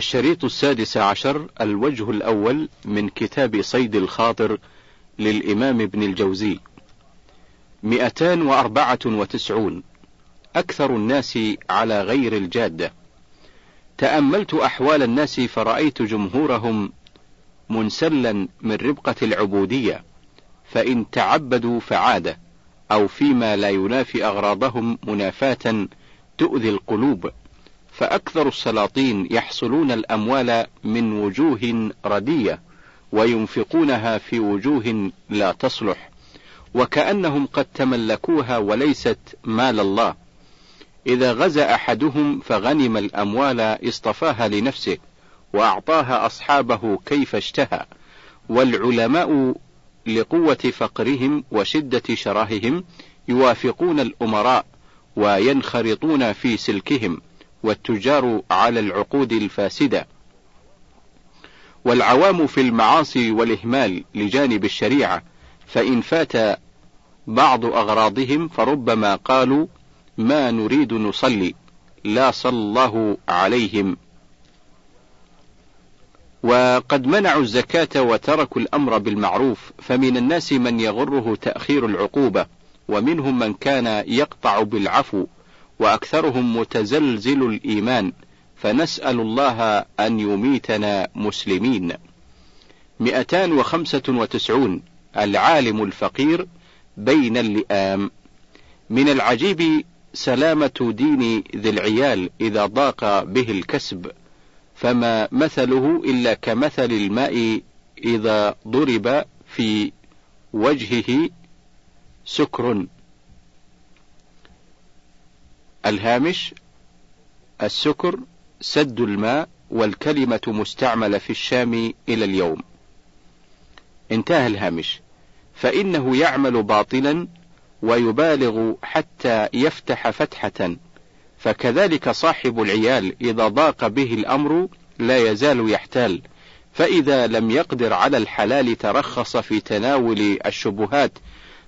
الشريط السادس عشر الوجه الأول من كتاب صيد الخاطر للإمام ابن الجوزي. مئتان وأربعة وتسعون. أكثر الناس على غير الجادة. تأملت أحوال الناس فرأيت جمهورهم منسلا من ربقة العبودية فإن تعبدوا فعادة أو فيما لا ينافي أغراضهم منافاة تؤذي القلوب. فأكثر السلاطين يحصلون الأموال من وجوه ردية وينفقونها في وجوه لا تصلح وكأنهم قد تملكوها وليست مال الله. إذا غزا أحدهم فغنم الأموال اصطفاها لنفسه وأعطاها أصحابه كيف اشتهى والعلماء لقوة فقرهم وشدة شراههم يوافقون الأمراء وينخرطون في سلكهم. والتجار على العقود الفاسدة. والعوام في المعاصي والإهمال لجانب الشريعة فإن فات بعض أغراضهم فربما قالوا ما نريد نصلي لا صلى الله عليهم. وقد منعوا الزكاة وتركوا الأمر بالمعروف فمن الناس من يغره تأخير العقوبة ومنهم من كان يقطع بالعفو. وأكثرهم متزلزل الإيمان فنسأل الله أن يميتنا مسلمين. مئتان وخمسة وتسعون العالم الفقير بين اللئام. من العجيب سلامة دين ذي العيال إذا ضاق به الكسب فما مثله إلا كمثل الماء إذا ضرب في وجهه سكر. الهامش السكر سد الماء والكلمة مستعملة في الشام إلى اليوم. انتهى الهامش، فإنه يعمل باطلا ويبالغ حتى يفتح فتحة، فكذلك صاحب العيال إذا ضاق به الأمر لا يزال يحتال، فإذا لم يقدر على الحلال ترخص في تناول الشبهات،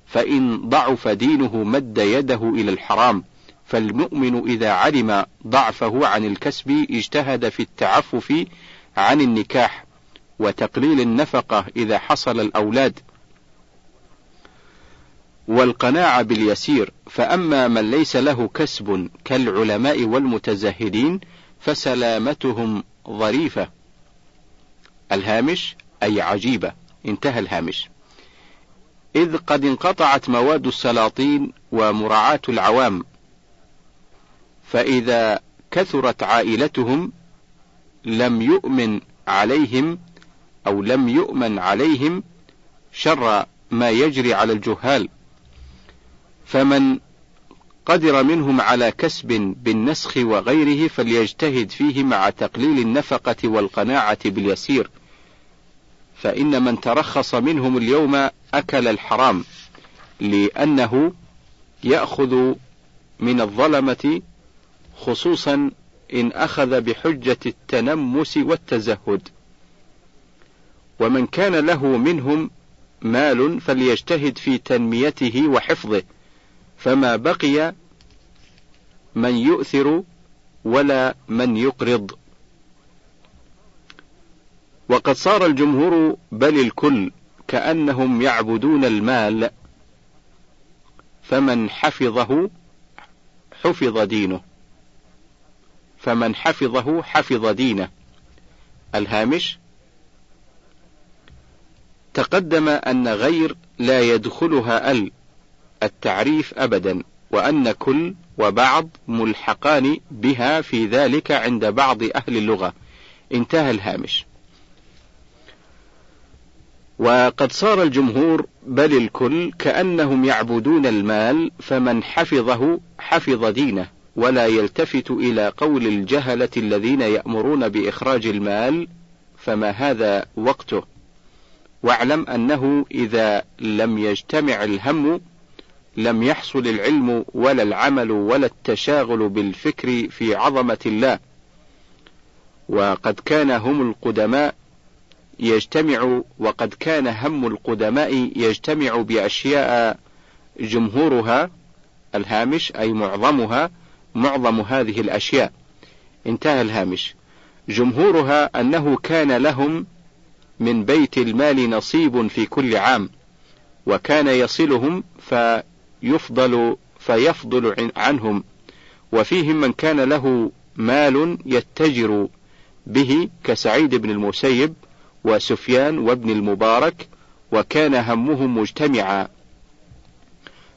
فإن ضعف دينه مد يده إلى الحرام، فالمؤمن إذا علم ضعفه عن الكسب اجتهد في التعفف عن النكاح وتقليل النفقة إذا حصل الأولاد والقناعة باليسير. فأما من ليس له كسب كالعلماء والمتزهدين فسلامتهم ظريفة. الهامش أي عجيبة. انتهى الهامش. إذ قد انقطعت مواد السلاطين ومراعاة العوام. فإذا كثرت عائلتهم لم يؤمن عليهم أو لم يؤمن عليهم شر ما يجري على الجهال. فمن قدر منهم على كسب بالنسخ وغيره فليجتهد فيه مع تقليل النفقة والقناعة باليسير. فإن من ترخص منهم اليوم أكل الحرام لأنه يأخذ من الظلمة خصوصا إن أخذ بحجة التنمس والتزهد. ومن كان له منهم مال فليجتهد في تنميته وحفظه فما بقي من يؤثر ولا من يقرض. وقد صار الجمهور بل الكل كأنهم يعبدون المال فمن حفظه حفظ دينه. فمن حفظه حفظ دينه. الهامش تقدم أن غير لا يدخلها ال التعريف أبدا وأن كل وبعض ملحقان بها في ذلك عند بعض أهل اللغة. انتهى الهامش. وقد صار الجمهور بل الكل كأنهم يعبدون المال فمن حفظه حفظ دينه. ولا يلتفت إلى قول الجهلة الذين يأمرون بإخراج المال فما هذا وقته؟ واعلم أنه إذا لم يجتمع الهم لم يحصل العلم ولا العمل ولا التشاغل بالفكر في عظمة الله. وقد كان هم القدماء يجتمع وقد كان هم القدماء يجتمع بأشياء جمهورها الهامش أي معظمها معظم هذه الأشياء. انتهى الهامش. جمهورها أنه كان لهم من بيت المال نصيب في كل عام وكان يصلهم فيفضل فيفضل عنهم وفيهم من كان له مال يتجر به كسعيد بن المسيب وسفيان وابن المبارك وكان همهم مجتمعا.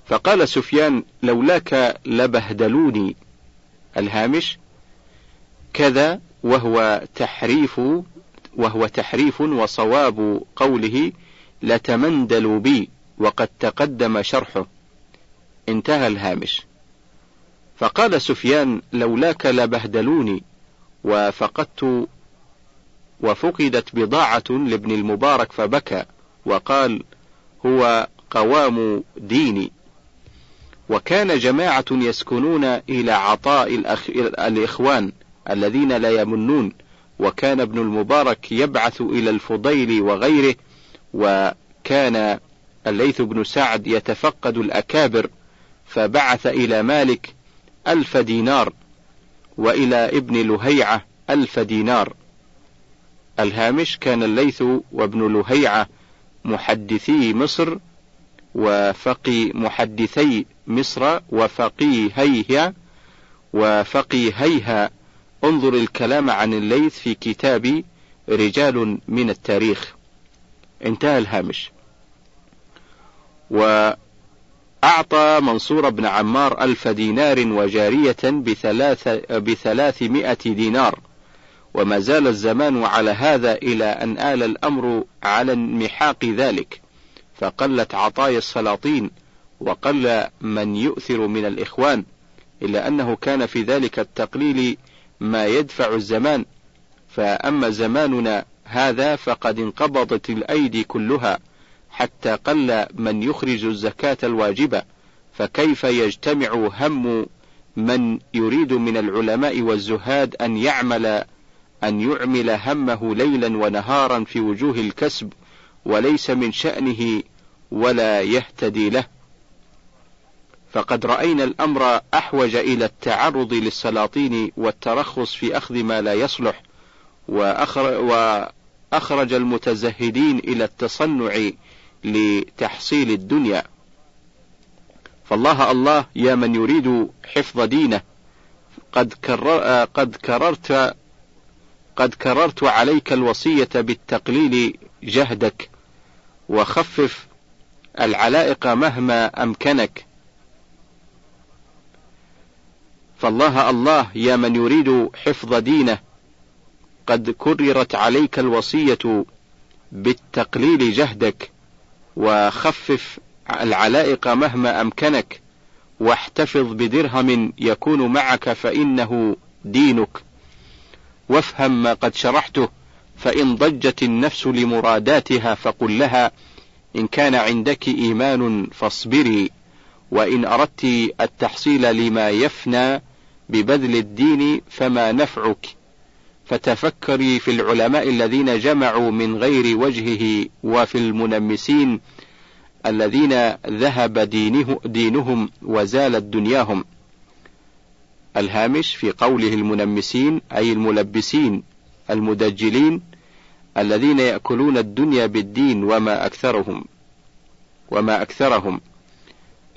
فقال سفيان لولاك لبهدلوني الهامش كذا وهو تحريف وهو تحريف وصواب قوله لتمندلوا بي وقد تقدم شرحه. انتهى الهامش. فقال سفيان لولاك لبهدلوني وفقدت وفقدت بضاعة لابن المبارك فبكى وقال هو قوام ديني. وكان جماعة يسكنون إلى عطاء الأخ... الإخوان الذين لا يمنون وكان ابن المبارك يبعث إلى الفضيل وغيره وكان الليث بن سعد يتفقد الأكابر فبعث إلى مالك ألف دينار وإلى ابن لهيعة ألف دينار. الهامش كان الليث وابن لهيعة محدثي مصر وفقي محدثي مصر وفقيهيها وفقيهيها. انظر الكلام عن الليث في كتاب رجال من التاريخ. انتهى الهامش. وأعطى منصور بن عمار ألف دينار وجارية بثلاث بثلاثمائة دينار. وما زال الزمان على هذا إلى أن آل الأمر على انمحاق ذلك. فقلت عطايا السلاطين وقل من يؤثر من الإخوان إلا أنه كان في ذلك التقليل ما يدفع الزمان. فأما زماننا هذا فقد انقبضت الأيدي كلها حتى قل من يخرج الزكاة الواجبة. فكيف يجتمع هم من يريد من العلماء والزهاد أن يعمل أن يعمل همه ليلا ونهارا في وجوه الكسب وليس من شأنه ولا يهتدي له؟ فقد رأينا الأمر أحوج إلى التعرض للسلاطين والترخص في أخذ ما لا يصلح وأخرج المتزهدين إلى التصنع لتحصيل الدنيا. فالله الله يا من يريد حفظ دينه قد, كرر قد كررت قد كررت عليك الوصية بالتقليل جهدك وخفف العلائق مهما أمكنك. فالله الله يا من يريد حفظ دينه قد كررت عليك الوصية بالتقليل جهدك وخفف العلائق مهما أمكنك واحتفظ بدرهم يكون معك فإنه دينك. وافهم ما قد شرحته فإن ضجت النفس لمراداتها فقل لها إن كان عندك إيمان فاصبري. وإن أردت التحصيل لما يفنى ببذل الدين فما نفعك. فتفكري في العلماء الذين جمعوا من غير وجهه وفي المنمسين الذين ذهب دينه دينهم وزالت دنياهم الهامش في قوله المنمسين أي الملبسين المدجلين الذين يأكلون الدنيا بالدين وما أكثرهم وما أكثرهم.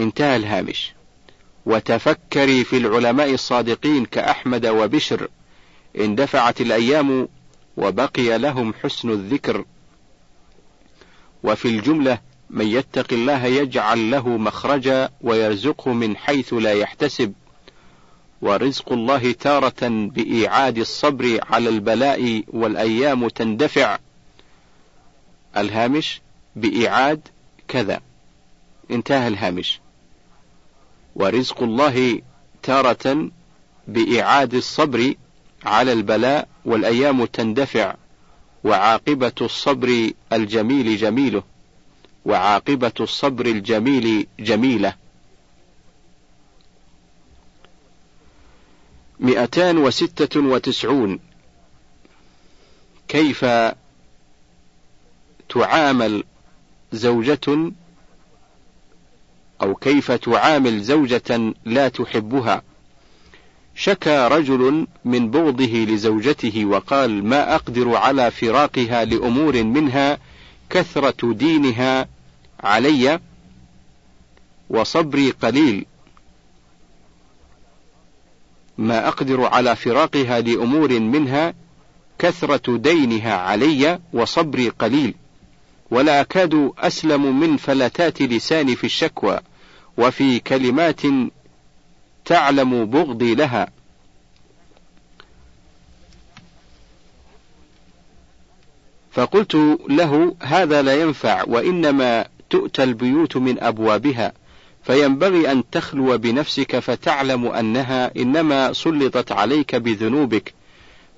انتهى الهامش. وتفكري في العلماء الصادقين كأحمد وبشر. اندفعت الأيام وبقي لهم حسن الذكر. وفي الجملة من يتق الله يجعل له مخرجا ويرزقه من حيث لا يحتسب. ورزق الله تارة بإيعاد الصبر على البلاء والأيام تندفع. الهامش بإيعاد كذا. انتهى الهامش. ورزق الله تارة بإعاد الصبر على البلاء والأيام تندفع وعاقبة الصبر الجميل جميله وعاقبة الصبر الجميل جميلة. مئتان وستة وتسعون. كيف تعامل زوجة أو كيف تعامل زوجة لا تحبها. شكى رجل من بغضه لزوجته وقال ما أقدر على فراقها لأمور منها كثرة دينها علي وصبري قليل. ما أقدر على فراقها لأمور منها كثرة دينها علي وصبري قليل. ولا أكاد أسلم من فلتات لساني في الشكوى. وفي كلمات تعلم بغضي لها. فقلت له هذا لا ينفع وإنما تؤتى البيوت من أبوابها فينبغي أن تخلو بنفسك فتعلم أنها إنما سلطت عليك بذنوبك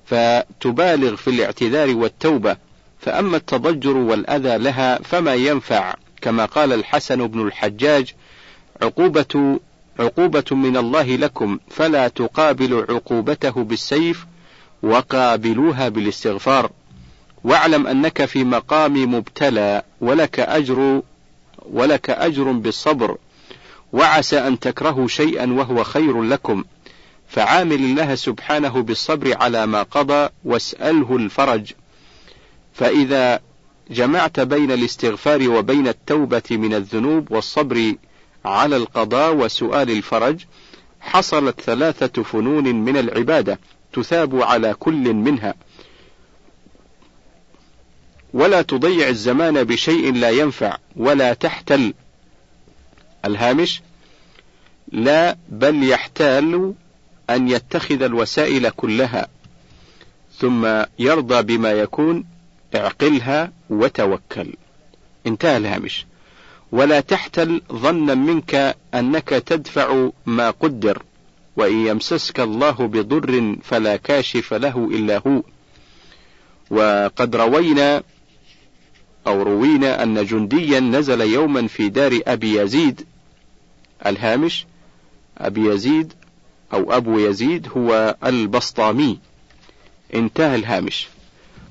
فتبالغ في الاعتذار والتوبة فأما التضجر والأذى لها فما ينفع كما قال الحسن بن الحجاج عقوبة عقوبة من الله لكم فلا تقابل عقوبته بالسيف وقابلوها بالاستغفار. واعلم أنك في مقام مبتلى ولك أجر ولك أجر بالصبر وعسى أن تكرهوا شيئا وهو خير لكم. فعامل الله سبحانه بالصبر على ما قضى واسأله الفرج. فإذا جمعت بين الاستغفار وبين التوبة من الذنوب والصبر على القضاء وسؤال الفرج حصلت ثلاثة فنون من العبادة تثاب على كل منها. ولا تضيع الزمان بشيء لا ينفع ولا تحتل. الهامش لا بل يحتال أن يتخذ الوسائل كلها. ثم يرضى بما يكون اعقلها وتوكل. انتهى الهامش. ولا تحتل ظنا منك أنك تدفع ما قدر وإن يمسسك الله بضر فلا كاشف له إلا هو. وقد روينا أو روينا أن جنديا نزل يوما في دار أبي يزيد الهامش. أبي يزيد أو أبو يزيد هو البسطامي. انتهى الهامش.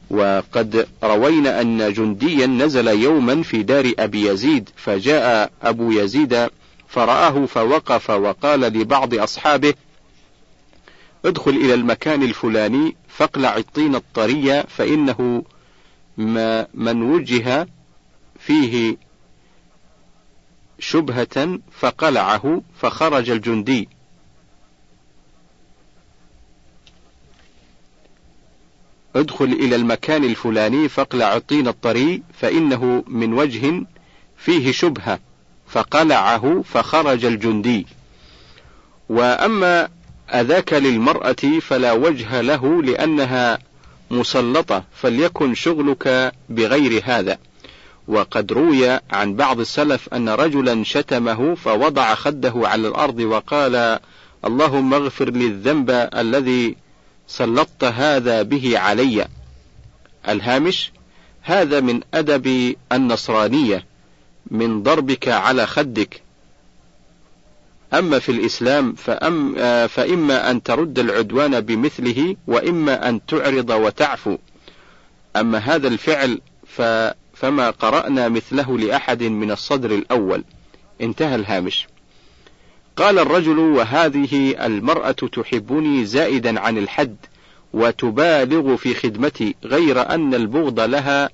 وقد روينا أن جنديا نزل يوما في دار أبي يزيد فجاء أبو يزيد فرآه فوقف وقال لبعض أصحابه ادخل إلى المكان الفلاني فاقلع الطين الطري فإنه ما من وجه فيه شبهة فقلعه فخرج الجندي. ادخل إلى المكان الفلاني فاقلع الطين الطري فإنه من وجه فيه شبهة فقلعه فخرج الجندي. وأما أذاك للمرأة فلا وجه له لأنها مسلطة فليكن شغلك بغير هذا. وقد روي عن بعض السلف أن رجلا شتمه فوضع خده على الأرض وقال اللهم اغفر لي الذنب الذي سلطت هذا به علي. الهامش هذا من أدب النصرانية من ضربك على خدك. أما في الإسلام فأم فإما أن ترد العدوان بمثله وإما أن تعرض وتعفو. أما هذا الفعل فما قرأنا مثله لأحد من الصدر الأول. انتهى الهامش. قال الرجل وهذه المرأة تحبني زائدا عن الحد وتبالغ في خدمتي غير أن البغض لها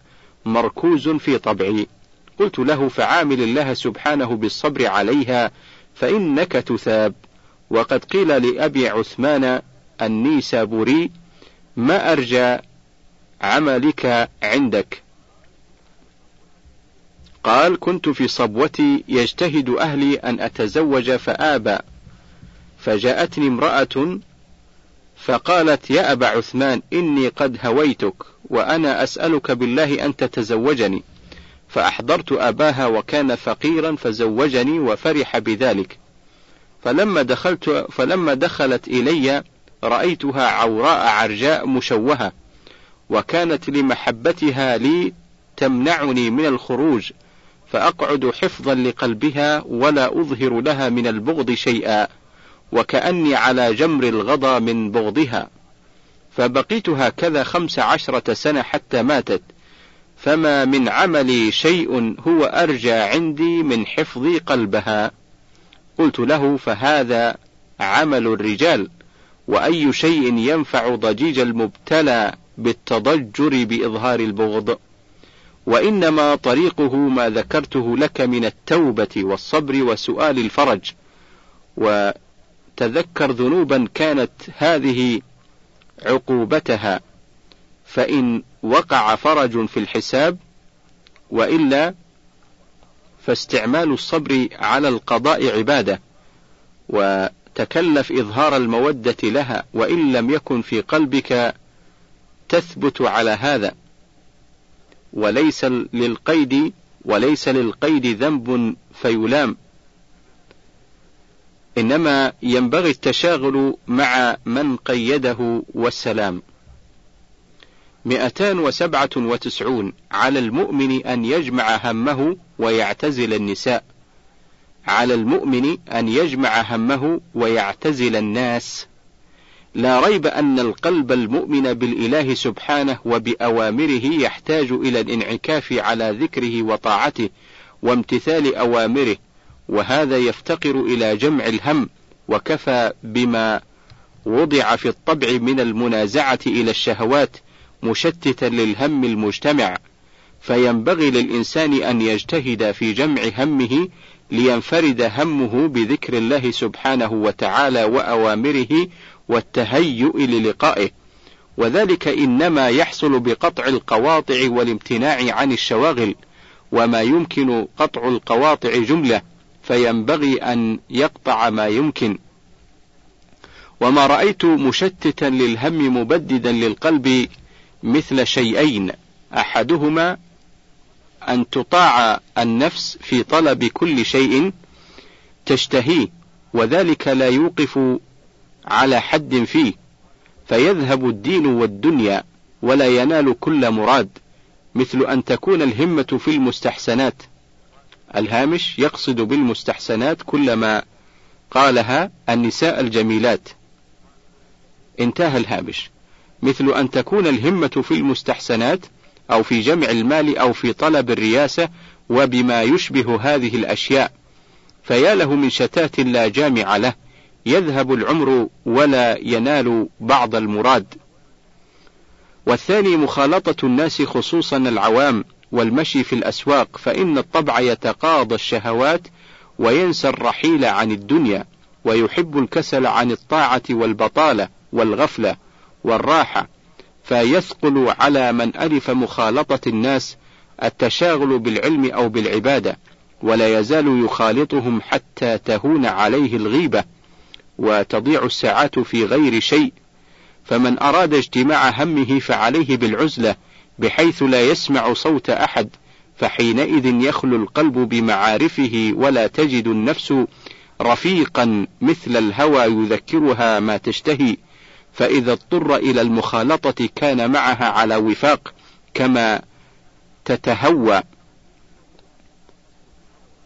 مركوز في طبعي. قلت له فعامل الله سبحانه بالصبر عليها فإنك تثاب. وقد قيل لأبي عثمان النيسابوري ما أرجى عملك عندك؟ قال كنت في صبوتي يجتهد أهلي أن أتزوج فآبى فجاءتني امرأة فقالت يا أبا عثمان إني قد هويتك وأنا أسألك بالله أن تتزوجني. فأحضرت أباها وكان فقيرا فزوجني وفرح بذلك. فلما دخلت فلما دخلت إلي رأيتها عوراء عرجاء مشوهة وكانت لمحبتها لي تمنعني من الخروج. فأقعد حفظا لقلبها ولا أظهر لها من البغض شيئا وكأني على جمر الغضا من بغضها. فبقيت هكذا خمس عشرة سنة حتى ماتت. فما من عملي شيء هو أرجى عندي من حفظ قلبها. قلت له فهذا عمل الرجال وأي شيء ينفع ضجيج المبتلى بالتضجر بإظهار البغض؟ وإنما طريقه ما ذكرته لك من التوبة والصبر وسؤال الفرج. وتذكر ذنوبا كانت هذه عقوبتها فإن وقع فرج في الحساب وإلا فاستعمال الصبر على القضاء عبادة وتكلف إظهار المودة لها وإن لم يكن في قلبك تثبت على هذا. وليس للقيد وليس للقيد ذنب فيلام إنما ينبغي التشاغل مع من قيده والسلام. مئتان وسبعة وتسعون على المؤمن أن يجمع همه ويعتزل النساء. على المؤمن أن يجمع همه ويعتزل الناس. لا ريب أن القلب المؤمن بالإله سبحانه وبأوامره يحتاج إلى الانعكاف على ذكره وطاعته وامتثال أوامره وهذا يفتقر إلى جمع الهم وكفى بما وضع في الطبع من المنازعة إلى الشهوات مشتتا للهم المجتمع. فينبغي للإنسان أن يجتهد في جمع همه لينفرد همه بذكر الله سبحانه وتعالى وأوامره والتهيؤ للقائه. وذلك إنما يحصل بقطع القواطع والامتناع عن الشواغل وما يمكن قطع القواطع جملة فينبغي أن يقطع ما يمكن. وما رأيت مشتتا للهم مبددا للقلب مثل شيئين أحدهما أن تطاع النفس في طلب كل شيء تشتهيه وذلك لا يوقف على حد فيه فيذهب الدين والدنيا ولا ينال كل مراد مثل أن تكون الهمة في المستحسنات. الهامش يقصد بالمستحسنات كل ما قالها النساء الجميلات. انتهى الهامش. مثل أن تكون الهمة في المستحسنات أو في جمع المال أو في طلب الرياسة وبما يشبه هذه الأشياء فيا له من شتات لا جامع له. يذهب العمر ولا ينال بعض المراد. والثاني مخالطة الناس خصوصا العوام والمشي في الأسواق فإن الطبع يتقاضى الشهوات وينسى الرحيل عن الدنيا ويحب الكسل عن الطاعة والبطالة والغفلة والراحة فيثقل على من ألف مخالطة الناس التشاغل بالعلم أو بالعبادة ولا يزال يخالطهم حتى تهون عليه الغيبة. وتضيع الساعات في غير شيء فمن أراد اجتماع همه فعليه بالعزلة بحيث لا يسمع صوت أحد فحينئذ يخلو القلب بمعارفه ولا تجد النفس رفيقا مثل الهوى يذكرها ما تشتهي فإذا اضطر إلى المخالطة كان معها على وفاق كما تتهوى.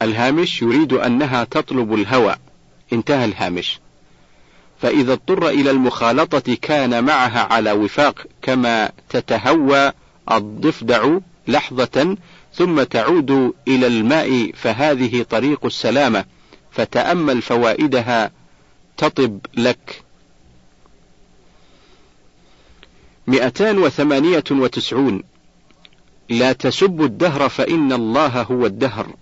الهامش يريد أنها تطلب الهوى. انتهى الهامش. فإذا اضطر إلى المخالطة كان معها على وفاق كما تتهوى الضفدع لحظة ثم تعود إلى الماء فهذه طريق السلامة فتأمل فوائدها تطب لك. مئتان وثمانية وتسعون لا تسبوا الدهر فإن الله هو الدهر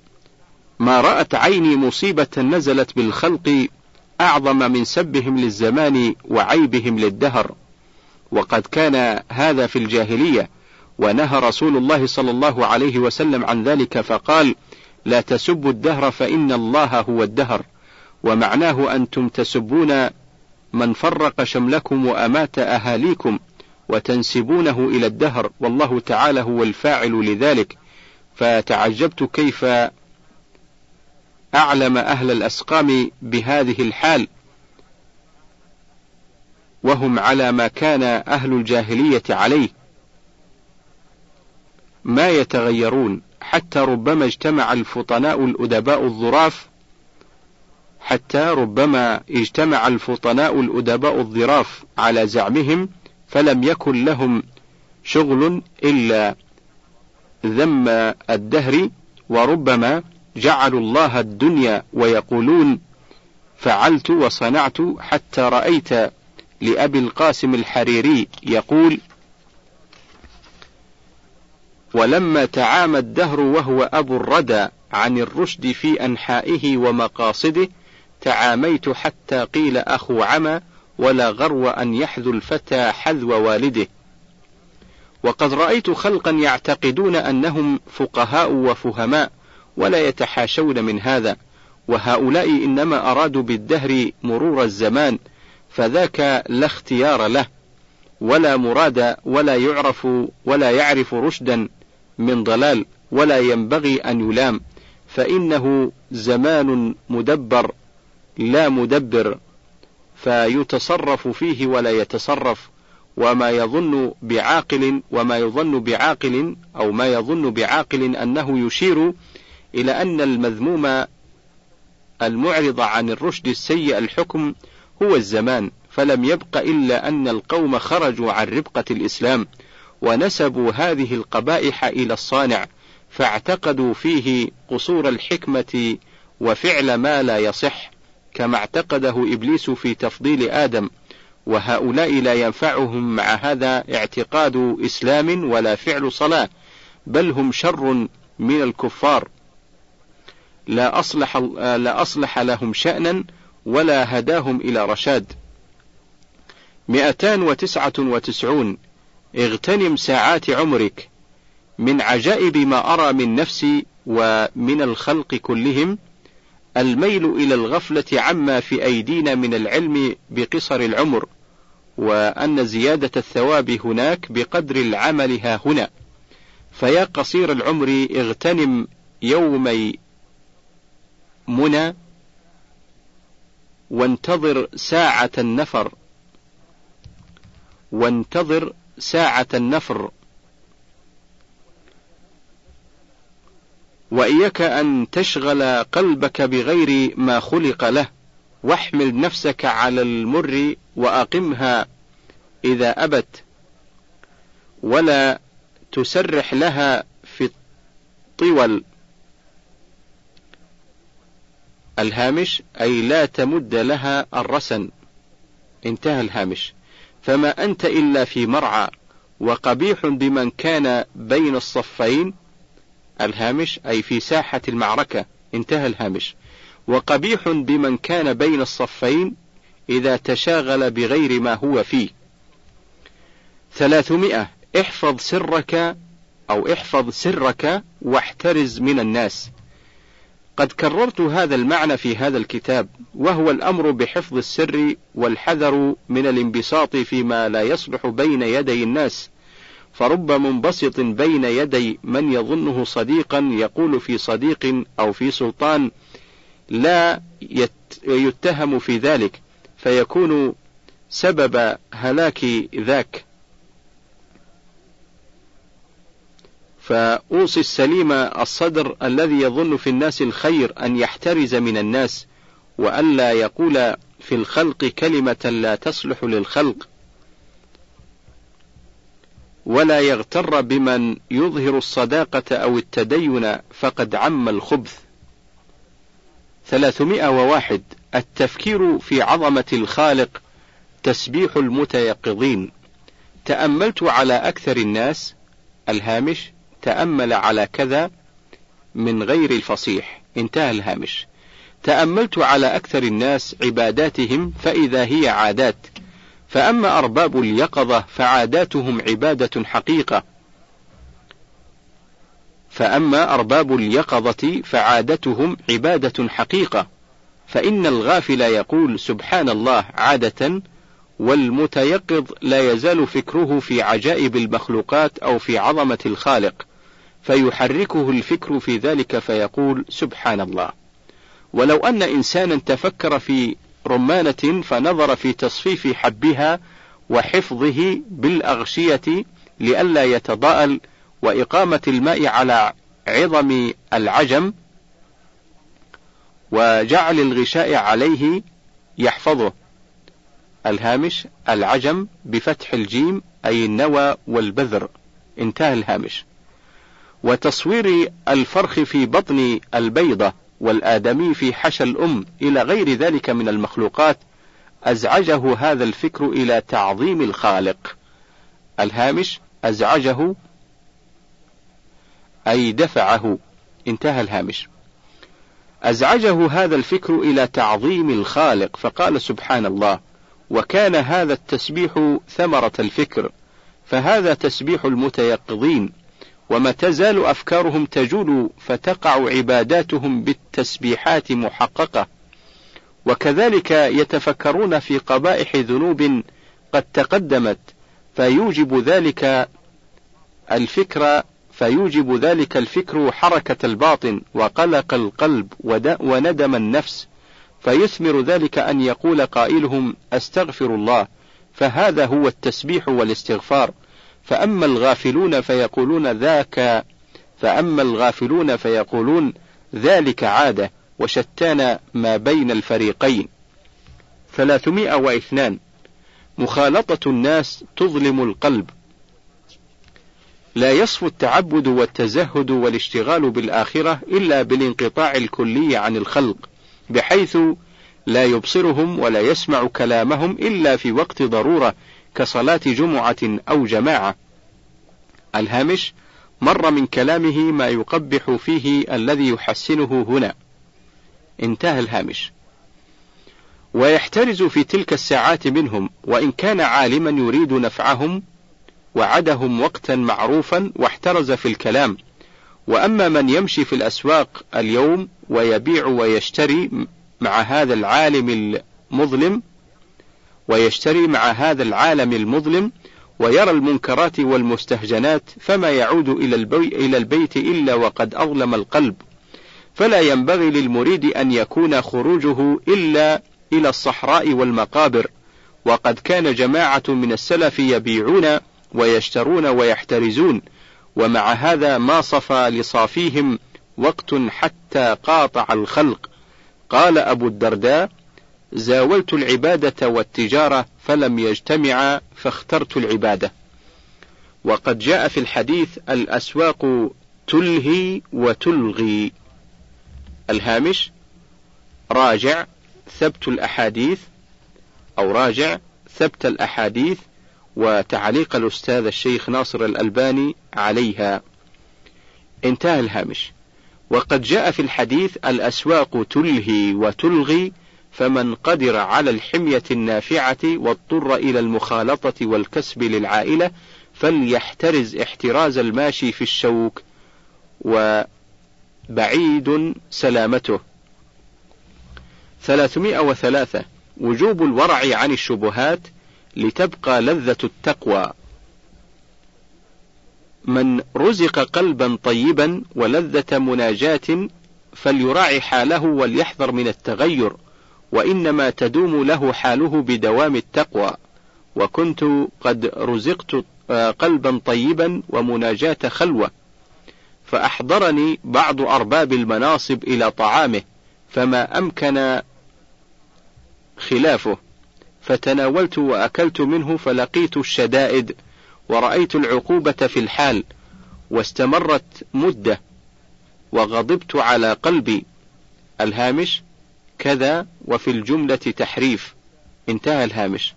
ما رأت عيني مصيبة نزلت بالخلق أعظم من سبهم للزمان وعيبهم للدهر. وقد كان هذا في الجاهلية ونهى رسول الله صلى الله عليه وسلم عن ذلك فقال لا تسبوا الدهر فإن الله هو الدهر ومعناه أنتم تسبون من فرق شملكم وأمات أهاليكم وتنسبونه إلى الدهر والله تعالى هو الفاعل لذلك. فتعجبت كيف أعلم أهل الأسقام بهذه الحال. وهم على ما كان أهل الجاهلية عليه. ما يتغيرون حتى ربما اجتمع الفطناء الأدباء الظراف حتى ربما اجتمع الفطناء الأدباء الظراف على زعمهم فلم يكن لهم شغل إلا ذم الدهر وربما جعلوا الله الدنيا ويقولون فعلت وصنعت حتى رأيت لأبي القاسم الحريري يقول ولما تعامى الدهر وهو أبو الردى عن الرشد في أنحائه ومقاصده تعاميت حتى قيل أخو عمى ولا غرو أن يحذو الفتى حذو والده. وقد رأيت خلقا يعتقدون أنهم فقهاء وفهماء ولا يتحاشون من هذا وهؤلاء إنما أرادوا بالدهر مرور الزمان فذاك لا اختيار له ولا مراد ولا يعرف ولا يعرف رشدا من ضلال ولا ينبغي أن يلام فإنه زمان مدبر لا مدبر فيتصرف فيه ولا يتصرف وما يظن بعاقل وما يظن بعاقل أو ما يظن بعاقل أنه يشير إلى أن المذموم المعرض عن الرشد السيء الحكم هو الزمان فلم يبق إلا أن القوم خرجوا عن ربقة الإسلام ونسبوا هذه القبائح إلى الصانع فاعتقدوا فيه قصور الحكمة وفعل ما لا يصح كما اعتقده إبليس في تفضيل آدم وهؤلاء لا ينفعهم مع هذا اعتقاد إسلام ولا فعل صلاة بل هم شر من الكفار. لا أصلح, لا أصلح لهم شأنا ولا هداهم إلى رشاد. 299 اغتنم ساعات عمرك من عجائب ما أرى من نفسي ومن الخلق كلهم الميل إلى الغفلة عما في أيدينا من العلم بقصر العمر وأن زيادة الثواب هناك بقدر العمل ها هنا. فيا قصير العمر اغتنم يومي منى وانتظر ساعة النفر. وانتظر ساعة النفر. وإياك أن تشغل قلبك بغير ما خلق له واحمل نفسك على المر وأقمها إذا أبت. ولا تسرح لها في الطول. الهامش أي لا تمد لها الرسن. انتهى الهامش. فما أنت إلا في مرعى وقبيح بمن كان بين الصفين. الهامش أي في ساحة المعركة. انتهى الهامش. وقبيح بمن كان بين الصفين إذا تشاغل بغير ما هو فيه. ثلاثمائة. احفظ سرك أو احفظ سرك واحترز من الناس. قد كررت هذا المعنى في هذا الكتاب وهو الأمر بحفظ السر والحذر من الانبساط فيما لا يصلح بين يدي الناس. فرب منبسط بين يدي من يظنه صديقا يقول في صديق أو في سلطان لا يتهم في ذلك فيكون سبب هلاك ذاك. فأوصي السليم الصدر الذي يظن في الناس الخير أن يحترز من الناس وألا يقول في الخلق كلمة لا تصلح للخلق ولا يغتر بمن يظهر الصداقة أو التدين فقد عم الخبث. 301 التفكير في عظمة الخالق تسبيح المتيقظين. تأملت على أكثر الناس الهامش تأمل على كذا من غير الفصيح. انتهى الهامش. تأملت على أكثر الناس عباداتهم فإذا هي عادات. فأما أرباب اليقظة فعاداتهم عبادة حقيقة. فأما أرباب اليقظة فعادتهم عبادة حقيقة. فإن الغافل يقول سبحان الله عادة والمتيقظ لا يزال فكره في عجائب المخلوقات أو في عظمة الخالق فيحركه الفكر في ذلك فيقول سبحان الله. ولو أن إنسانا تفكر في رمانة فنظر في تصفيف حبها وحفظه بالأغشية لئلا يتضاءل وإقامة الماء على عظم العجم وجعل الغشاء عليه يحفظه. الهامش العجم بفتح الجيم أي النوى والبذر. انتهى الهامش. وتصوير الفرخ في بطن البيضة والآدمي في حشى الأم إلى غير ذلك من المخلوقات أزعجه هذا الفكر إلى تعظيم الخالق. الهامش أزعجه أي دفعه. انتهى الهامش. أزعجه هذا الفكر إلى تعظيم الخالق فقال سبحان الله وكان هذا التسبيح ثمرة الفكر فهذا تسبيح المتيقظين وما تزال أفكارهم تجول فتقع عباداتهم بالتسبيحات محققة. وكذلك يتفكرون في قبائح ذنوب قد تقدمت فيوجب ذلك الفكر فيوجب ذلك الفكر حركة الباطن وقلق القلب وندم النفس فيثمر ذلك أن يقول قائلهم أستغفر الله فهذا هو التسبيح والاستغفار فأما الغافلون فيقولون ذاك فأما الغافلون فيقولون ذلك عادة وشتان ما بين الفريقين. 302 مخالطة الناس تظلم القلب. لا يصفو التعبد والتزهد والاشتغال بالآخرة إلا بالانقطاع الكلي عن الخلق، بحيث لا يبصرهم ولا يسمع كلامهم إلا في وقت ضرورة كصلاة جمعة أو جماعة. الهامش مر من كلامه ما يقبح فيه الذي يحسنه هنا. انتهى الهامش. ويحترز في تلك الساعات منهم، وإن كان عالما يريد نفعهم وعدهم وقتا معروفا واحترز في الكلام. وأما من يمشي في الأسواق اليوم ويبيع ويشتري مع هذا العالم المظلم ويشتري مع هذا العالم المظلم ويرى المنكرات والمستهجنات فما يعود إلى, إلى البيت إلا وقد أظلم القلب. فلا ينبغي للمريد أن يكون خروجه إلا إلى الصحراء والمقابر. وقد كان جماعة من السلف يبيعون ويشترون ويحترزون. ومع هذا ما صفى لصافيهم وقت حتى قاطع الخلق. قال أبو الدرداء زاولت العبادة والتجارة فلم يجتمعا فاخترت العبادة. وقد جاء في الحديث الأسواق تلهي وتلغي. الهامش راجع ثبت الأحاديث. أو راجع ثبت الأحاديث وتعليق الأستاذ الشيخ ناصر الألباني عليها. انتهى الهامش. وقد جاء في الحديث الأسواق تلهي وتلغي فمن قدر على الحمية النافعة واضطر إلى المخالطة والكسب للعائلة فليحترز احتراز الماشي في الشوك وبعيد سلامته. 303 وجوب الورع عن الشبهات لتبقى لذة التقوى. من رزق قلبا طيبا ولذة مناجاة فليراعي حاله وليحذر من التغير وإنما تدوم له حاله بدوام التقوى وكنت قد رزقت آه، قلبا طيبا ومناجاة خلوة فأحضرني بعض أرباب المناصب إلى طعامه فما أمكن خلافه فتناولت وأكلت منه فلقيت الشدائد ورأيت العقوبة في الحال واستمرت مدة وغضبت على قلبي. الهامش كذا وفي الجملة تحريف. انتهى الهامش.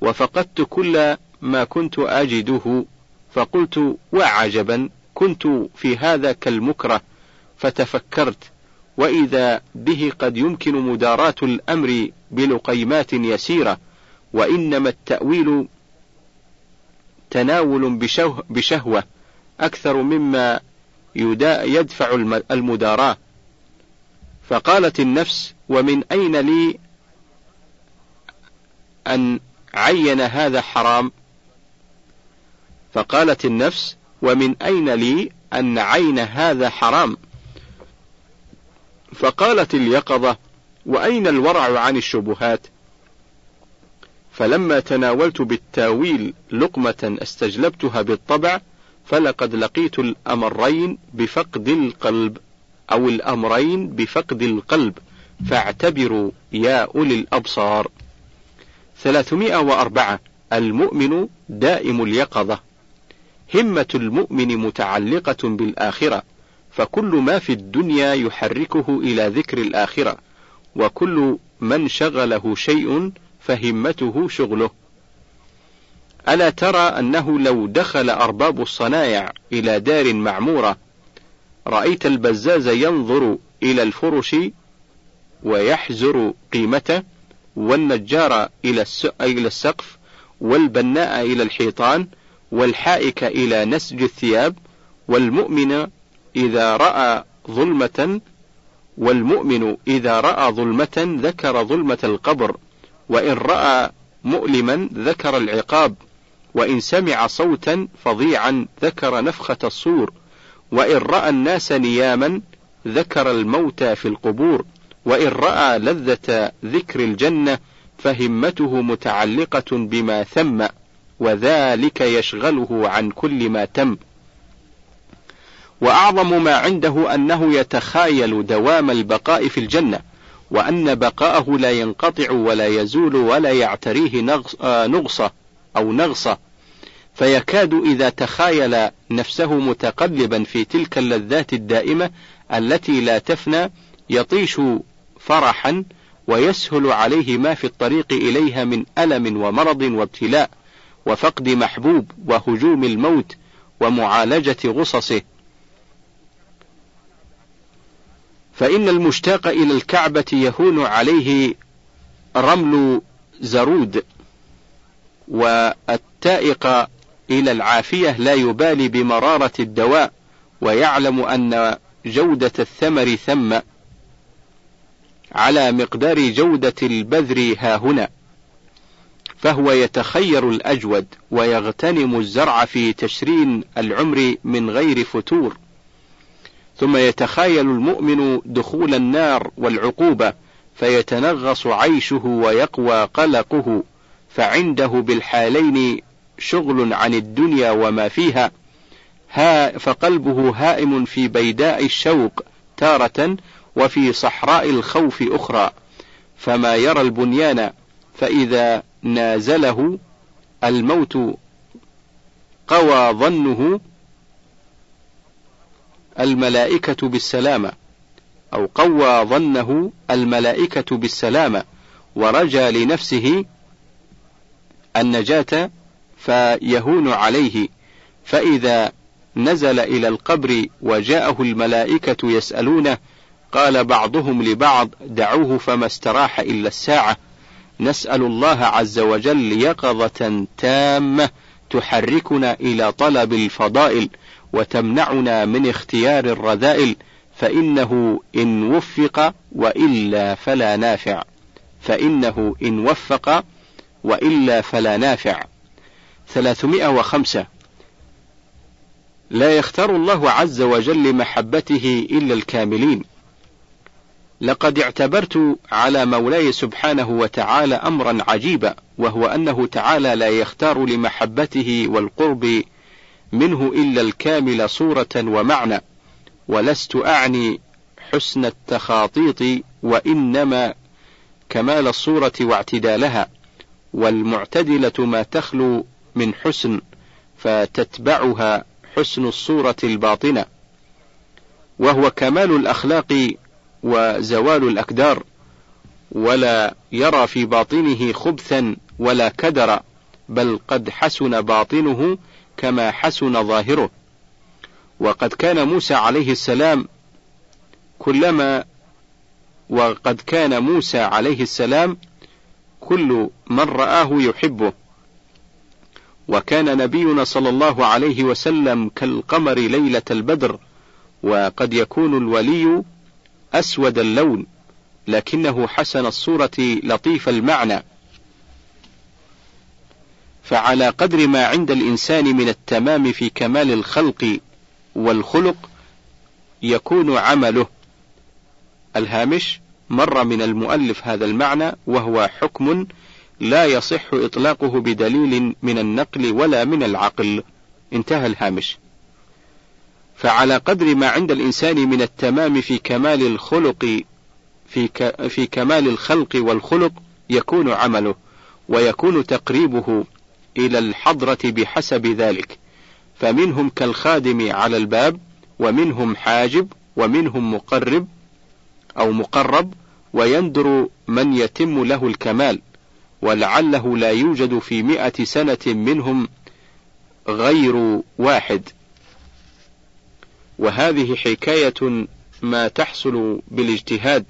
وفقدت كل ما كنت أجده. فقلت وعجبا كنت في هذا كالمكره فتفكرت وإذا به قد يمكن مداراة الأمر بلقيمات يسيرة وإنما التأويل تناول بشهوة أكثر مما يدفع المداراة. فقالت النفس ومن أين لي أن عين هذا حرام؟ فقالت النفس ومن أين لي أن عين هذا حرام؟ فقالت اليقظة وأين الورع عن الشبهات؟ فلما تناولت بالتاويل لقمة استجلبتها بالطبع فلقد لقيت الأمرين بفقد القلب أو الأمرين بفقد القلب فاعتبروا يا أولي الأبصار. 304 المؤمن دائم اليقظة. همة المؤمن متعلقة بالآخرة. فكل ما في الدنيا يحركه إلى ذكر الآخرة وكل من شغله شيء فهمته شغله. ألا ترى أنه لو دخل أرباب الصنايع إلى دار معمورة رأيت البزاز ينظر إلى الفرش ويحزر قيمته والنجار إلى السقف والبناء إلى الحيطان والحائك إلى نسج الثياب والمؤمن إذا رأى ظلمة والمؤمن إذا رأى ظلمة ذكر ظلمة القبر وإن رأى مؤلما ذكر العقاب وإن سمع صوتا فظيعا ذكر نفخة الصور وإن رأى الناس نياما ذكر الموتى في القبور وإن رأى لذة ذكر الجنة فهمته متعلقة بما ثم وذلك يشغله عن كل ما تم. وأعظم ما عنده أنه يتخايل دوام البقاء في الجنة وأن بقاءه لا ينقطع ولا يزول ولا يعتريه نغصة أو نغصة. فيكاد إذا تخايل نفسه متقلبا في تلك اللذات الدائمة التي لا تفنى يطيش فرحا ويسهل عليه ما في الطريق إليها من ألم ومرض وابتلاء وفقد محبوب وهجوم الموت ومعالجة غصصه. فإن المشتاق إلى الكعبة يهون عليه رمل زرود والتائق إلى العافية لا يبالي بمرارة الدواء ويعلم أن جودة الثمر ثم على مقدار جودة البذر ها هنا فهو يتخير الأجود ويغتنم الزرع في تشرين العمر من غير فتور. ثم يتخايل المؤمن دخول النار والعقوبة فيتنغص عيشه ويقوى قلقه فعنده بالحالين شغل عن الدنيا وما فيها. ها فقلبه هائم في بيداء الشوق تارة وفي صحراء الخوف أخرى. فما يرى البنيان فإذا نازله الموت قوى ظنه الملائكة بالسلامة أو قوى ظنه الملائكة بالسلامة ورجى لنفسه النجاة فيهون عليه فإذا نزل إلى القبر وجاءه الملائكة يسألونه قال بعضهم لبعض دعوه فما استراح إلا الساعة نسأل الله عز وجل يقظة تامة تحركنا إلى طلب الفضائل وتمنعنا من اختيار الرذائل فإنه إن وفق وإلا فلا نافع. فإنه إن وفق وإلا فلا نافع. 305 لا يختار الله عز وجل محبته إلا الكاملين. لقد اعتبرت على مولاي سبحانه وتعالى أمرا عجيبا وهو أنه تعالى لا يختار لمحبته والقرب منه إلا الكامل صورة ومعنى ولست أعني حسن التخاطيط وإنما كمال الصورة واعتدالها والمعتدلة ما تخلو من حسن فتتبعها حسن الصورة الباطنة وهو كمال الأخلاق وزوال الأكدار ولا يرى في باطنه خبثا ولا كدرا بل قد حسن باطنه كما حسن ظاهره. وقد كان موسى عليه السلام كلما وقد كان موسى عليه السلام كل من رآه يحبه. وكان نبينا صلى الله عليه وسلم كالقمر ليلة البدر وقد يكون الولي أسود اللون لكنه حسن الصورة لطيف المعنى. فعلى قدر ما عند الإنسان من التمام في كمال الخلق والخلق يكون عمله. الهامش مر من المؤلف هذا المعنى وهو حكم لا يصح إطلاقه بدليل من النقل ولا من العقل. انتهى الهامش. فعلى قدر ما عند الإنسان من التمام في كمال الخلق في, ك في كمال الخلق والخلق يكون عمله ويكون تقريبه. إلى الحضرة بحسب ذلك. فمنهم كالخادم على الباب ومنهم حاجب ومنهم مقرب أو مقرب ويندر من يتم له الكمال ولعله لا يوجد في مئة سنة منهم غير واحد. وهذه حكاية ما تحصل بالاجتهاد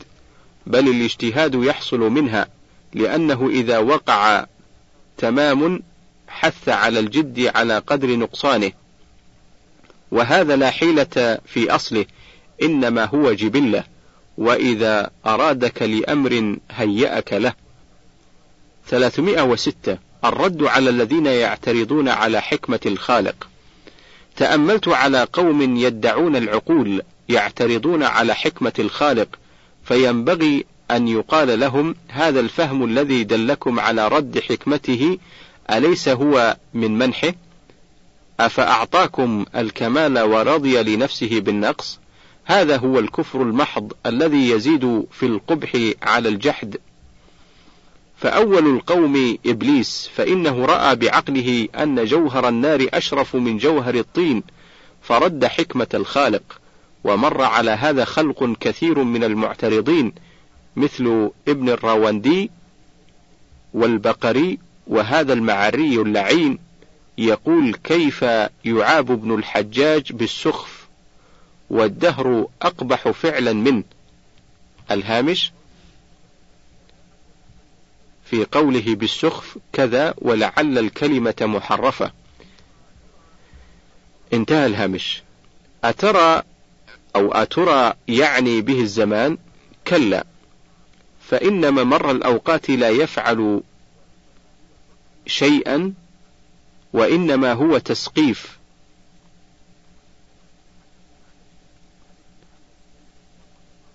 بل الاجتهاد يحصل منها لأنه إذا وقع تمام حث على الجد على قدر نقصانه. وهذا لا حيلة في أصله إنما هو جبلة وإذا أرادك لأمر هيأك له. 306 الرد على الذين يعترضون على حكمة الخالق. تأملت على قوم يدعون العقول يعترضون على حكمة الخالق فينبغي أن يقال لهم هذا الفهم الذي دلكم على رد حكمته أليس هو من منحه؟ أفأعطاكم الكمال ورضي لنفسه بالنقص؟ هذا هو الكفر المحض الذي يزيد في القبح على الجحد. فأول القوم إبليس فإنه رأى بعقله أن جوهر النار أشرف من جوهر الطين فرد حكمة الخالق، ومر على هذا خلق كثير من المعترضين مثل ابن الراوندي والبقري وهذا المعري اللعين يقول كيف يعاب ابن الحجاج بالسخف والدهر أقبح فعلا منه الهامش في قوله بالسخف كذا ولعل الكلمة محرفة. انتهى الهامش. أترى أو أترى يعني به الزمان؟ كلا فإن ممر الأوقات لا يفعل شيئا وإنما هو تسقيف.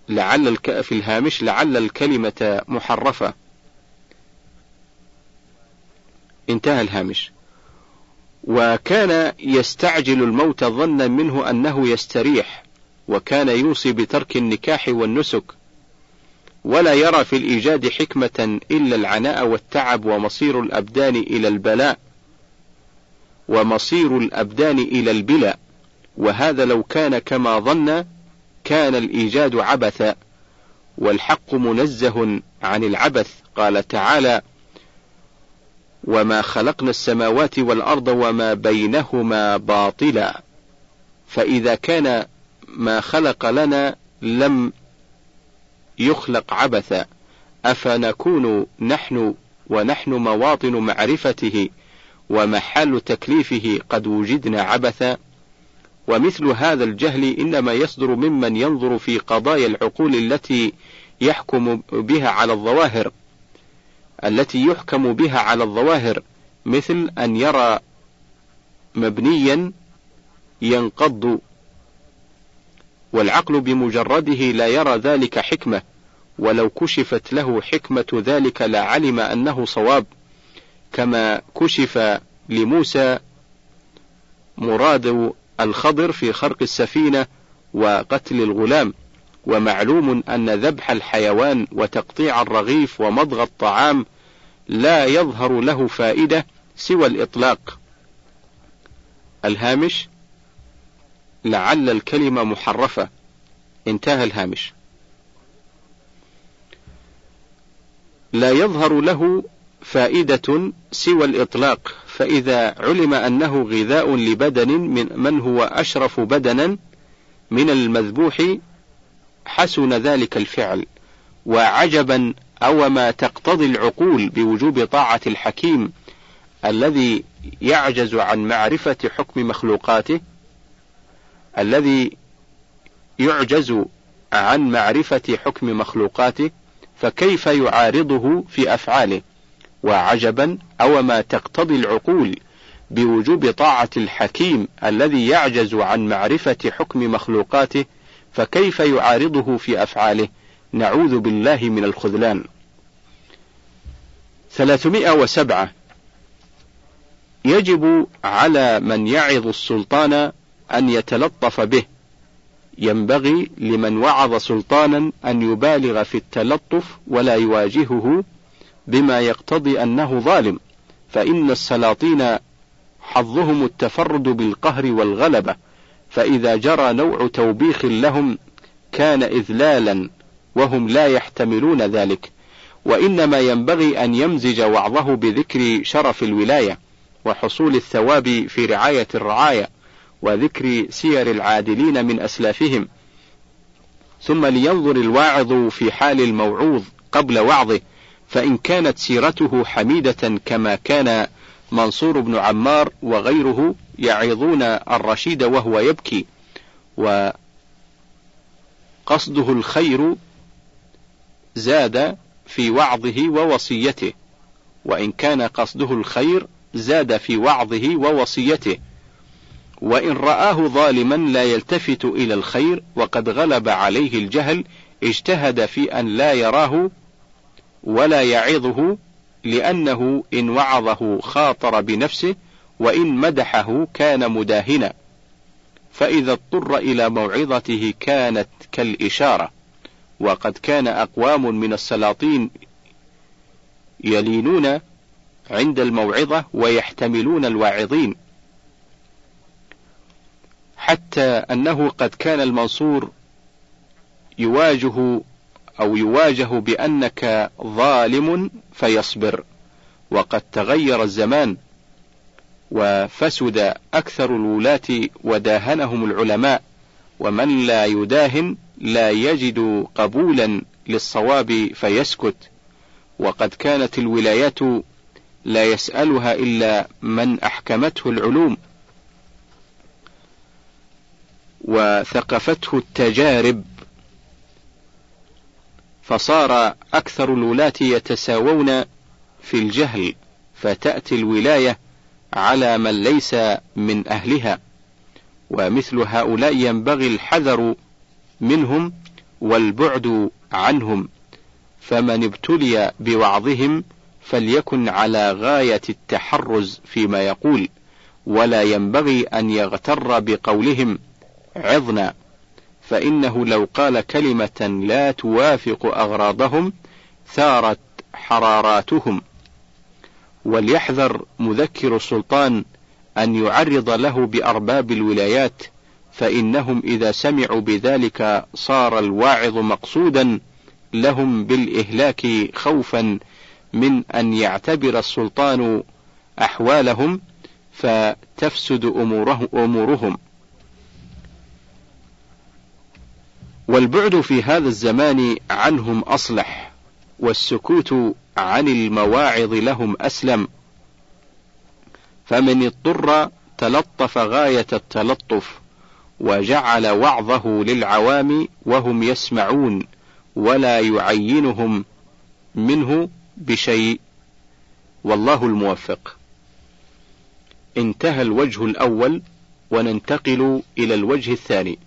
لعل الك... في الهامش لعل الكلمة محرفة. انتهى الهامش. وكان يستعجل الموت ظنا منه أنه يستريح وكان يوصي بترك النكاح والنسك. ولا يرى في الإيجاد حكمة إلا العناء والتعب ومصير الأبدان إلى البلاء ومصير الأبدان إلى البلاء. وهذا لو كان كما ظن كان الإيجاد عبثا والحق منزه عن العبث. قال تعالى وما خلقنا السماوات والأرض وما بينهما باطلا. فإذا كان ما خلق لنا لم يخلق عبثا أفنكون نحن ونحن مواطن معرفته ومحل تكليفه قد وجدنا عبثا؟ ومثل هذا الجهل إنما يصدر ممن ينظر في قضايا العقول التي يحكم بها على الظواهر التي يحكم بها على الظواهر مثل أن يرى مبنيا ينقض والعقل بمجرده لا يرى ذلك حكمة ولو كشفت له حكمة ذلك لعلم أنه صواب. كما كشف لموسى مراد الخضر في خرق السفينة وقتل الغلام. ومعلوم أن ذبح الحيوان وتقطيع الرغيف ومضغ الطعام لا يظهر له فائدة سوى الإطلاق. الهامش لعل الكلمة محرفة. انتهى الهامش. لا يظهر له فائدة سوى الإطلاق فإذا علم أنه غذاء لبدن من من هو أشرف بدنا من المذبوح حسن ذلك الفعل. وعجبا أو ما تقتضي العقول بوجوب طاعة الحكيم الذي يعجز عن معرفة حكم مخلوقاته الذي يعجز عن معرفة حكم مخلوقاته فكيف يعارضه في أفعاله؟ وعجبا أو ما تقتضي العقول بوجوب طاعة الحكيم الذي يعجز عن معرفة حكم مخلوقاته فكيف يعارضه في أفعاله؟ نعوذ بالله من الخذلان. 307 يجب على من يعظ السلطان أن يتلطف به. ينبغي لمن وعظ سلطانا أن يبالغ في التلطف ولا يواجهه بما يقتضي أنه ظالم. فإن السلاطين حظهم التفرد بالقهر والغلبة. فإذا جرى نوع توبيخ لهم كان إذلالا وهم لا يحتملون ذلك. وإنما ينبغي أن يمزج وعظه بذكر شرف الولاية وحصول الثواب في رعاية الرعاية. وذكر سير العادلين من أسلافهم. ثم لينظر الواعظ في حال الموعوظ قبل وعظه فإن كانت سيرته حميدة كما كان منصور بن عمار وغيره يعظون الرشيد وهو يبكي. وقصده الخير زاد في وعظه ووصيته. وإن كان قصده الخير زاد في وعظه ووصيته. وإن رآه ظالما لا يلتفت إلى الخير وقد غلب عليه الجهل اجتهد في أن لا يراه ولا يعظه لأنه إن وعظه خاطر بنفسه وإن مدحه كان مداهنا. فإذا اضطر إلى موعظته كانت كالإشارة وقد كان أقوام من السلاطين يلينون عند الموعظة ويحتملون الواعظين. حتى أنه قد كان المنصور يواجه أو يواجه بأنك ظالم فيصبر. وقد تغير الزمان وفسد أكثر الولاة وداهنهم العلماء ومن لا يداهن لا يجد قبولا للصواب فيسكت. وقد كانت الولايات لا يسألها إلا من أحكمته العلوم وثقفته التجارب فصار أكثر الولاة يتساوون في الجهل فتأتي الولاية على من ليس من أهلها ومثل هؤلاء ينبغي الحذر منهم والبعد عنهم فمن ابتلي بوعظهم فليكن على غاية التحرز فيما يقول ولا ينبغي أن يغتر بقولهم. عظنا. فإنه لو قال كلمة لا توافق أغراضهم ثارت حراراتهم. وليحذر مذكر السلطان أن يعرض له بأرباب الولايات فإنهم إذا سمعوا بذلك صار الواعظ مقصودا لهم بالإهلاك خوفا من أن يعتبر السلطان أحوالهم فتفسد أموره أمورهم. والبعد في هذا الزمان عنهم أصلح والسكوت عن المواعظ لهم أسلم. فمن اضطر تلطف غاية التلطف وجعل وعظه للعوام وهم يسمعون ولا يعينهم منه بشيء. والله الموفق. انتهى الوجه الأول وننتقل إلى الوجه الثاني.